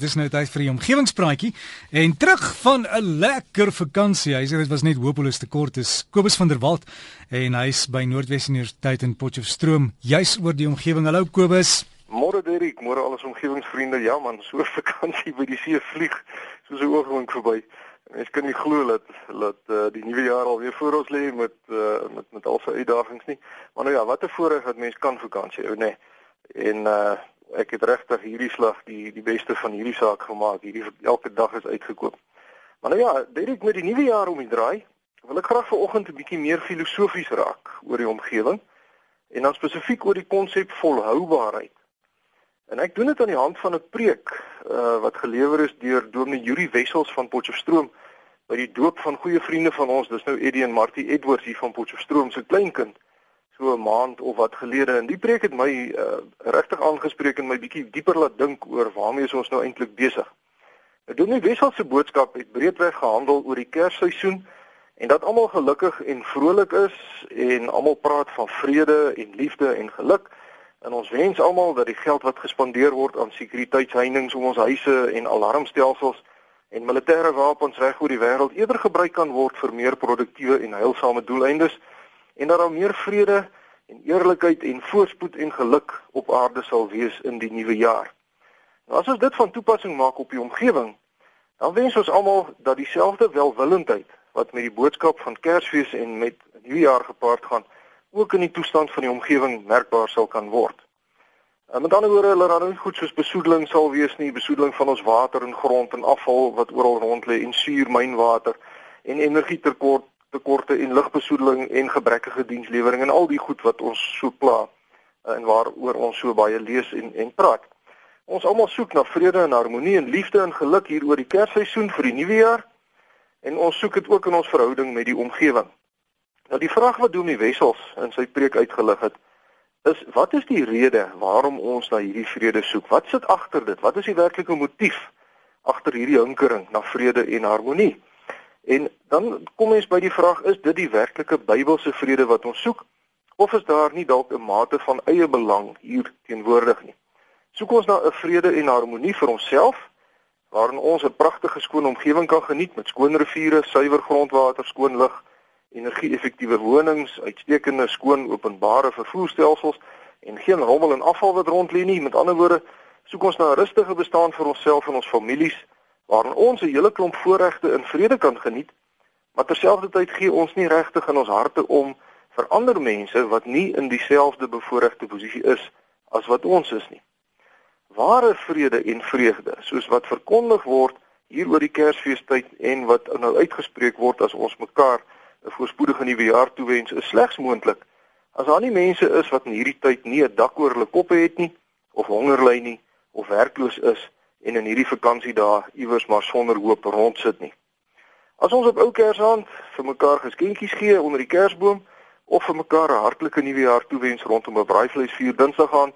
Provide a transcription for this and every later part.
Dis nou tyd vir die omgewingspraatjie en terug van 'n lekker vakansie. Hy sê dit was net hopeloos te kort. Dis Kobus van der Walt en hy's by Noordwes Universiteit in Potchefstroom juis oor die omgewing. Hallo Kobus. Môre Derek, môre al ons omgewingsvriende. Ja man, so vakansie by die see vlieg soos 'n oogwink verby. Mens kan nie glo dat dat uh, die nuwe jaar alweer voor ons lê met uh, met met al sy uitdagings nie. Maar nou ja, wat 'n voorreg dat mens kan vakansie hou, nê. Nee. En uh ek het regtig hierdie slag die die beste van hierdie saak gemaak. Hierdie elke dag is uitgekoop. Maar nou ja, direk met die nuwe jaar om die draai, wil ek graag vanoggend 'n bietjie meer filosofies raak oor die omgewing en dan spesifiek oor die konsep volhoubaarheid. En ek doen dit aan die hand van 'n preek uh, wat gelewer is deur Dominee Yuri Wessels van Potchefstroom by die doop van goeie vriende van ons, dis nou Eddie en Martie Edwards hier van Potchefstroom se kleinkind so 'n maand of wat gelede. En die preek het my uh, regtig aangespreek en my bietjie dieper laat dink oor waarmee ons nou eintlik besig. Ek doen nie Wessel se boodskap het breedweg gehandel oor die Kersseisoen en dat almal gelukkig en vrolik is en almal praat van vrede en liefde en geluk. En ons wens almal dat die geld wat gespandeer word aan sekuriteitsheininge om ons huise en alarmstelsels en militêre wapens reg oor die wêreld eerder gebruik kan word vir meer produktiewe en heilsame doeleindes en dat daar meer vrede en eerlikheid en voorspoed en geluk op aarde sal wees in die nuwe jaar. Nou as ons dit van toepassing maak op die omgewing, dan wens ons almal dat dieselfde welwillendheid wat met die boodskap van Kersfees en met Nuwejaar gepaard gaan, ook in die toestand van die omgewing merkbaar sal kan word. En met ander woorde, hulle raai nie goed soos besoedeling sal wees nie, besoedeling van ons water en grond en afval wat oral rond lê en suurmynwater en energietekort tekorte en lugbesoedeling en gebrekkige dienslewering en al die goed wat ons so pla eh, en waaroor ons so baie lees en en praat. Ons almal soek na vrede en harmonie en liefde en geluk hier oor die Kersseisoen vir die nuwe jaar en ons soek dit ook in ons verhouding met die omgewing. Nou die vraag wat Dominee Wessels in sy preek uitgelig het is wat is die rede waarom ons na hierdie vrede soek? Wat sit agter dit? Wat is die werklike motief agter hierdie hinkering na vrede en harmonie? En dan kom mens by die vraag is dit die werklike Bybelse vrede wat ons soek of is daar nie dalk 'n mate van eie belang hier teenwoordig nie? Soek ons na 'n vrede en harmonie vir onsself waarin ons 'n pragtige skoon omgewing kan geniet met skoon riviere, suiwer grondwater, skoon lug, energie-effektiewe wonings, uitstekende skoon openbare vervoerstelsels en geen rommel en afval wat rond lê nie. Met ander woorde, soek ons na 'n rustige bestaan vir onsself en ons families waarin ons 'n hele klomp voorregte in vrede kan geniet, maar terselfdertyd gee ons nie regtig in ons harte om vir ander mense wat nie in dieselfde bevoorregte posisie is as wat ons is nie. Ware vrede en vreugde, soos wat verkondig word hier oor die Kersfeestyd en wat nou uitgespreek word as ons mekaar 'n voorspoedige nuwe jaar toewens, is slegs moontlik as daar nie mense is wat in hierdie tyd nie 'n dak oor hulle koppe het nie of honger ly nie of werkloos is en in hierdie vakansiedae iewers maar sonder hoop rondsit nie. As ons op ou Kersaand vir mekaar geskenkies gee onder die Kersboom of vir mekaar 'n hartlike nuwe jaar toewens rondom 'n braaivleisvuur Dinsdag gaan,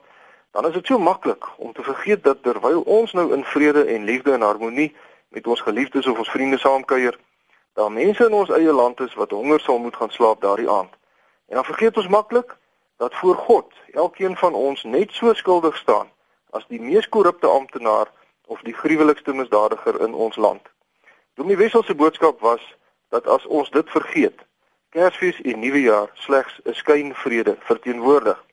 dan is dit so maklik om te vergeet dat terwyl ons nou in vrede en liefde en harmonie met ons geliefdes of ons vriende saamkuier, daar mense in ons eie land is wat honger sal moet gaan slaap daardie aand. En dan vergeet ons maklik dat voor God elkeen van ons net so skuldig staan as die mees korrupte amptenaar of die gruwelikste misdadiger in ons land. Dominee Wessel se boodskap was dat as ons dit vergeet, Kersfees en Nuwejaar slegs 'n skynvrede verteenwoordig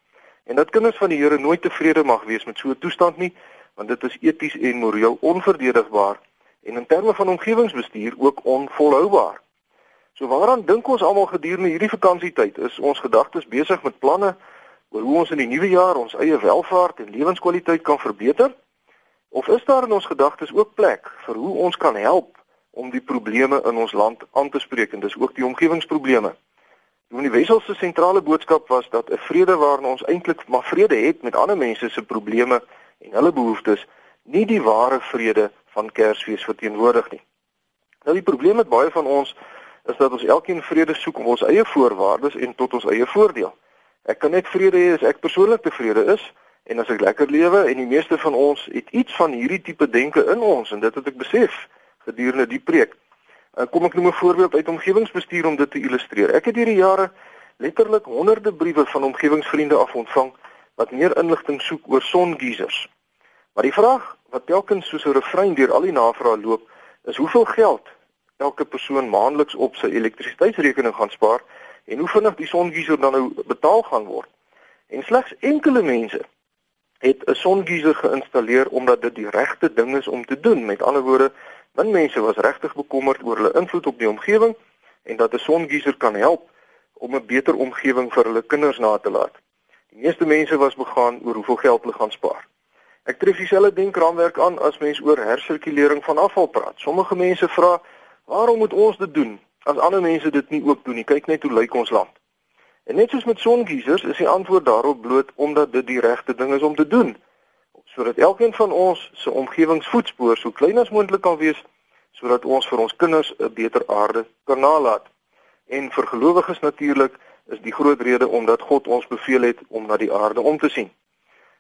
en dat kinders van die Here nooit tevrede mag wees met so 'n toestand nie, want dit is eties en moreel onverdedigbaar en in terme van omgewingsbestuur ook onvolhoubaar. So waaraan dink ons almal gedurende hierdie vakansietyd? Is ons gedagtes besig met planne oor hoe ons in die nuwe jaar ons eie welvaart en lewenskwaliteit kan verbeter? Of is daar in ons gedagtes ook plek vir hoe ons kan help om die probleme in ons land aan te spreek en dis ook die omgewingsprobleme? Die Wessels se sentrale boodskap was dat 'n vrede waarin ons eintlik maar vrede het met ander mense se probleme en hulle behoeftes nie die ware vrede van Kersfees verteenwoordig nie. Nou die probleem met baie van ons is dat ons elkeen vrede soek om ons eie voorwaardes en tot ons eie voordeel. Ek kan net vrede hê as ek persoonlik tevrede is en as ek lekker lewe en die meeste van ons het iets van hierdie tipe denke in ons en dit het ek besef gedurende die preek. Uh, kom ek noem 'n voorbeeld uit omgewingsbestuur om dit te illustreer. Ek het hierdie jare letterlik honderde briewe van omgewingsvriende af ontvang wat meer inligting soek oor songeisers. Maar die vraag wat telkens soos 'n refrein deur al die navrae loop, is hoeveel geld elke persoon maandeliks op sy elektrisiteitsrekening gaan spaar en hoe vinnig die songeyser dan nou betaal gaan word. En slegs enkele mense het 'n songeyser geïnstalleer omdat dit die regte ding is om te doen. Met ander woorde, min mense was regtig bekommerd oor hulle invloed op die omgewing en dat 'n songeyser kan help om 'n beter omgewing vir hulle kinders na te laat. Die meeste mense was begaan oor hoeveel geld hulle gaan spaar. Ek tref dieselfde denkraamwerk aan as mens oor hersirkulering van afval praat. Sommige mense vra, "Waarom moet ons dit doen as ander mense dit nie ook doen nie? Kyk net hoe lyk ons land." En net soos met songeisers is die antwoord daarop bloot omdat dit die regte ding is om te doen sodat elkeen van ons se omgewingsvoetspoor so klein as moontlik kan wees sodat ons vir ons kinders 'n beter aarde kan nalat. En vir gelowiges natuurlik is die groot rede omdat God ons beveel het om na die aarde om te sien.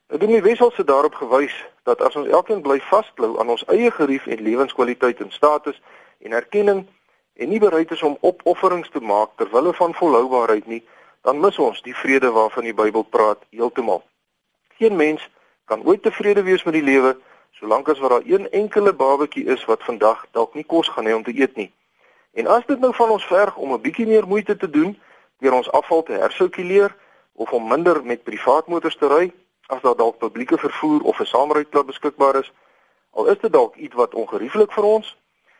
Nou doen die wessels se daarop gewys dat as ons elkeen bly vasklou aan ons eie gerief en lewenskwaliteit en status en erkenning en nie bereid is om opofferings te maak ter wille van volhoubaarheid nie, dan mis ons die vrede waarvan die Bybel praat heeltemal. Geen mens kan ooit tevrede wees met die lewe solank as wat daar een enkele babatjie is wat vandag dalk nie kos gaan hê om te eet nie. En as dit nou van ons verg om 'n bietjie meer moeite te doen deur ons afval te hersirkuleer of om minder met privaat motors te ry as daar dalk publieke vervoer of 'n saamryklub beskikbaar is, al is dit dalk iets wat ongerieflik vir ons,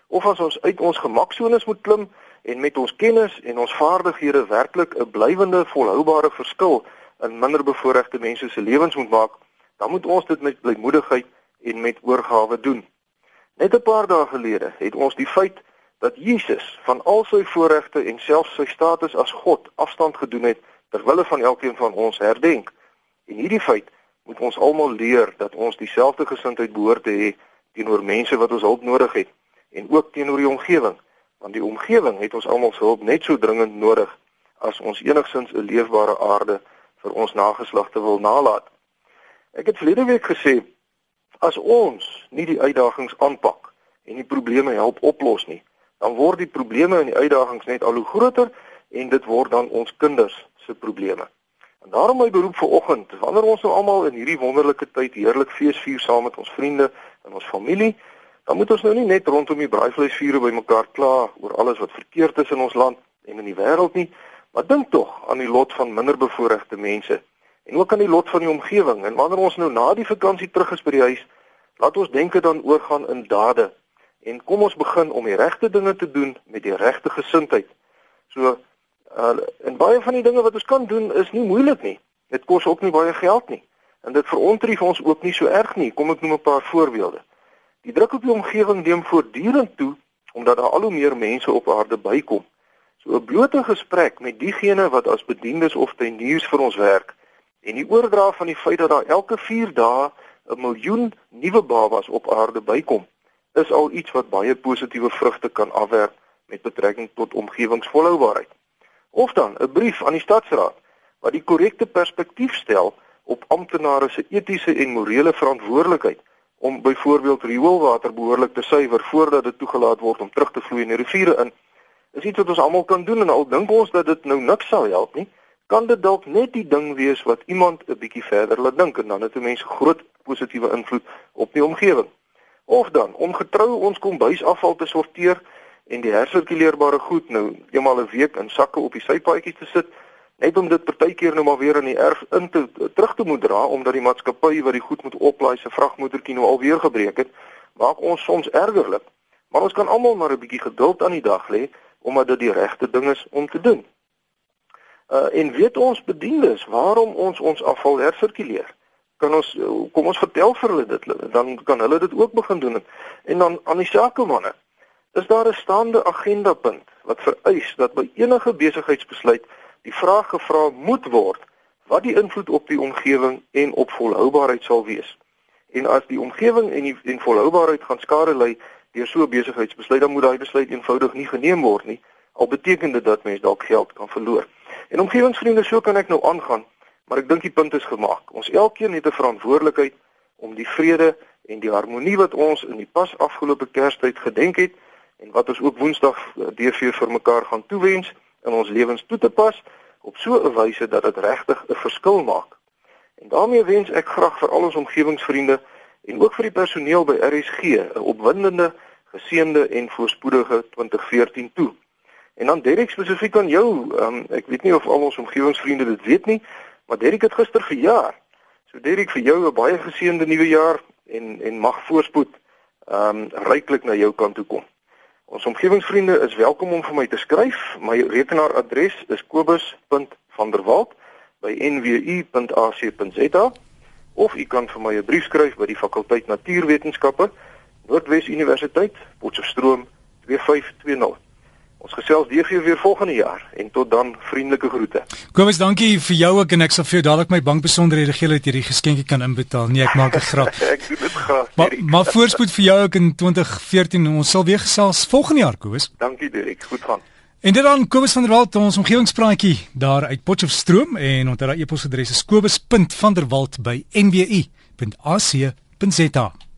of as ons uit ons gemaksones moet klim en met ons kennis en ons vaardighede werklik 'n blywende volhoubare verskil in minderbevoorregte mense se lewens moet maak, dan moet ons dit met blymoedigheid en met oorgawe doen. Net 'n paar dae gelede het ons die feit dat Jesus van al sy voorregte en selfs sy status as God afstand gedoen het ter wille van elkeen van ons herdenk. En hierdie feit moet ons almal leer dat ons dieselfde gesindheid behoort te hê teenoor mense wat ons hulp nodig het en ook teenoor die omgewing, want die omgewing het ons almal se hulp net so dringend nodig as ons enigsins 'n leefbare aarde vir ons nageslagte wil nalat. Ek het verlede week gesê as ons nie die uitdagings aanpak en die probleme help oplos nie, dan word die probleme en die uitdagings net al hoe groter en dit word dan ons kinders se probleme. En daarom my beroep vir oggend, wanneer ons nou almal in hierdie wonderlike tyd heerlik feesvier saam met ons vriende en ons familie, dan moet ons nou nie net rondom die braaivleisvuure bymekaar kla oor alles wat verkeerd is in ons land en in die wêreld nie, maar dink tog aan die lot van minderbevoorregte mense en ook aan die lot van die omgewing. En wanneer ons nou na die vakansie terug is by die huis, laat ons denke dan oorgaan in dade en kom ons begin om die regte dinge te doen met die regte gesindheid. So uh, en baie van die dinge wat ons kan doen is nie moeilik nie. Dit kos ook nie baie geld nie. En dit verontrief ons ook nie so erg nie. Kom ek noem 'n paar voorbeelde. Die druk op die omgewing neem voortdurend toe omdat daar al hoe meer mense op aarde bykom. So 'n blote gesprek met diegene wat as bediendes of tuiniers vir ons werk En die oordra van die feit dat daar elke 4 dae 'n miljoen nuwe babas op aarde bykom, is al iets wat baie positiewe vrugte kan afwerp met betrekking tot omgewingsvolhoubaarheid. Of dan 'n brief aan die stadsraad wat die korrekte perspektief stel op amptenare se etiese en morele verantwoordelikheid om byvoorbeeld rioolwater behoorlik te suiwer voordat dit toegelaat word om terug te vloei in die riviere in. Is iets wat ons almal kan doen en al dink ons dat dit nou niks sal help nie, kan dit dalk net die ding wees wat iemand 'n bietjie verder laat dink en dan het 'n mens groot positiewe invloed op die omgewing. Of dan om getrou ons kombuisafval te sorteer en die hersirkuleerbare goed nou eenmal 'n week in sakke op die sypaadjies te sit, net om dit partykeer nou maar weer in die erf in te terug te moet dra omdat die maatskappy wat die goed moet oplaai se vragmotorkie nou alweer gebreek het, maak ons soms ergerlik. Maar ons kan almal maar 'n bietjie geduld aan die dag lê omdat dit die regte ding is om te doen. Uh, en weet ons bediendes waarom ons ons afval hersirkuleer? Kan ons kom ons vertel vir hulle dit dan kan hulle dit ook begin doen. En dan aan die sakemanne. Is daar 'n staande agenda punt wat vereis dat by enige besigheidsbesluit die vraag gevra moet word wat die invloed op die omgewing en op volhoubaarheid sal wees? En as die omgewing en die en volhoubaarheid gaan skade ly deur so 'n besigheidsbesluit, dan moet daai besluit eenvoudig nie geneem word nie. Al beteken dit dat mense dalk geld kan verloor. En omgewingsvriende, so kan ek nou aangaan, maar ek dink die punt is gemaak. Ons elkeen het 'n verantwoordelikheid om die vrede en die harmonie wat ons in die pas afgelope Kerstyd gedenk het en wat ons ook Woensdag eh, DV vir mekaar gaan toewens in ons lewens toe te pas op so 'n wyse dat dit regtig 'n verskil maak. En daarmee wens ek graag vir al ons omgewingsvriende en ook vir die personeel by RSG 'n opwindende, geseënde en voorspoedige 2014 toe. En dan Derek spesifiek aan jou, um, ek weet nie of al ons omgewingsvriende dit weet nie, maar Derek het gister verjaar. So Derek vir jou 'n baie geseënde nuwe jaar en en mag voorspoed ehm um, ryklik na jou kant toe kom. Ons omgewingsvriende is welkom om vir my te skryf. My rekenaaradres is kobus.vanderwalt@nwu.ac.za of u kan vir my 'n brief skryf by die fakulteit Natuurwetenskappe, Noordwes Universiteit, Potchefstroom 2520. Ons gesels weer weer volgende jaar en tot dan vriendelike groete. Kobus, dankie vir jou ook en ek sal vir jou dadelik my bankbesonderhede gee dat jy die geskenkie kan inbetaal. Nee, ek maak 'n grap. ek doen dit graag. Maar maar voorspoed vir jou ook in 2014. Ons sal weer gesels volgende jaar, Kobus. Dankie Dirk. Goed gaan. En dit dan Kobus van der Walt ons omgewingspraatjie daar uit Potchefstroom en onthou daai e-posadres is kobus.vanderwalt@nwu.ac.za.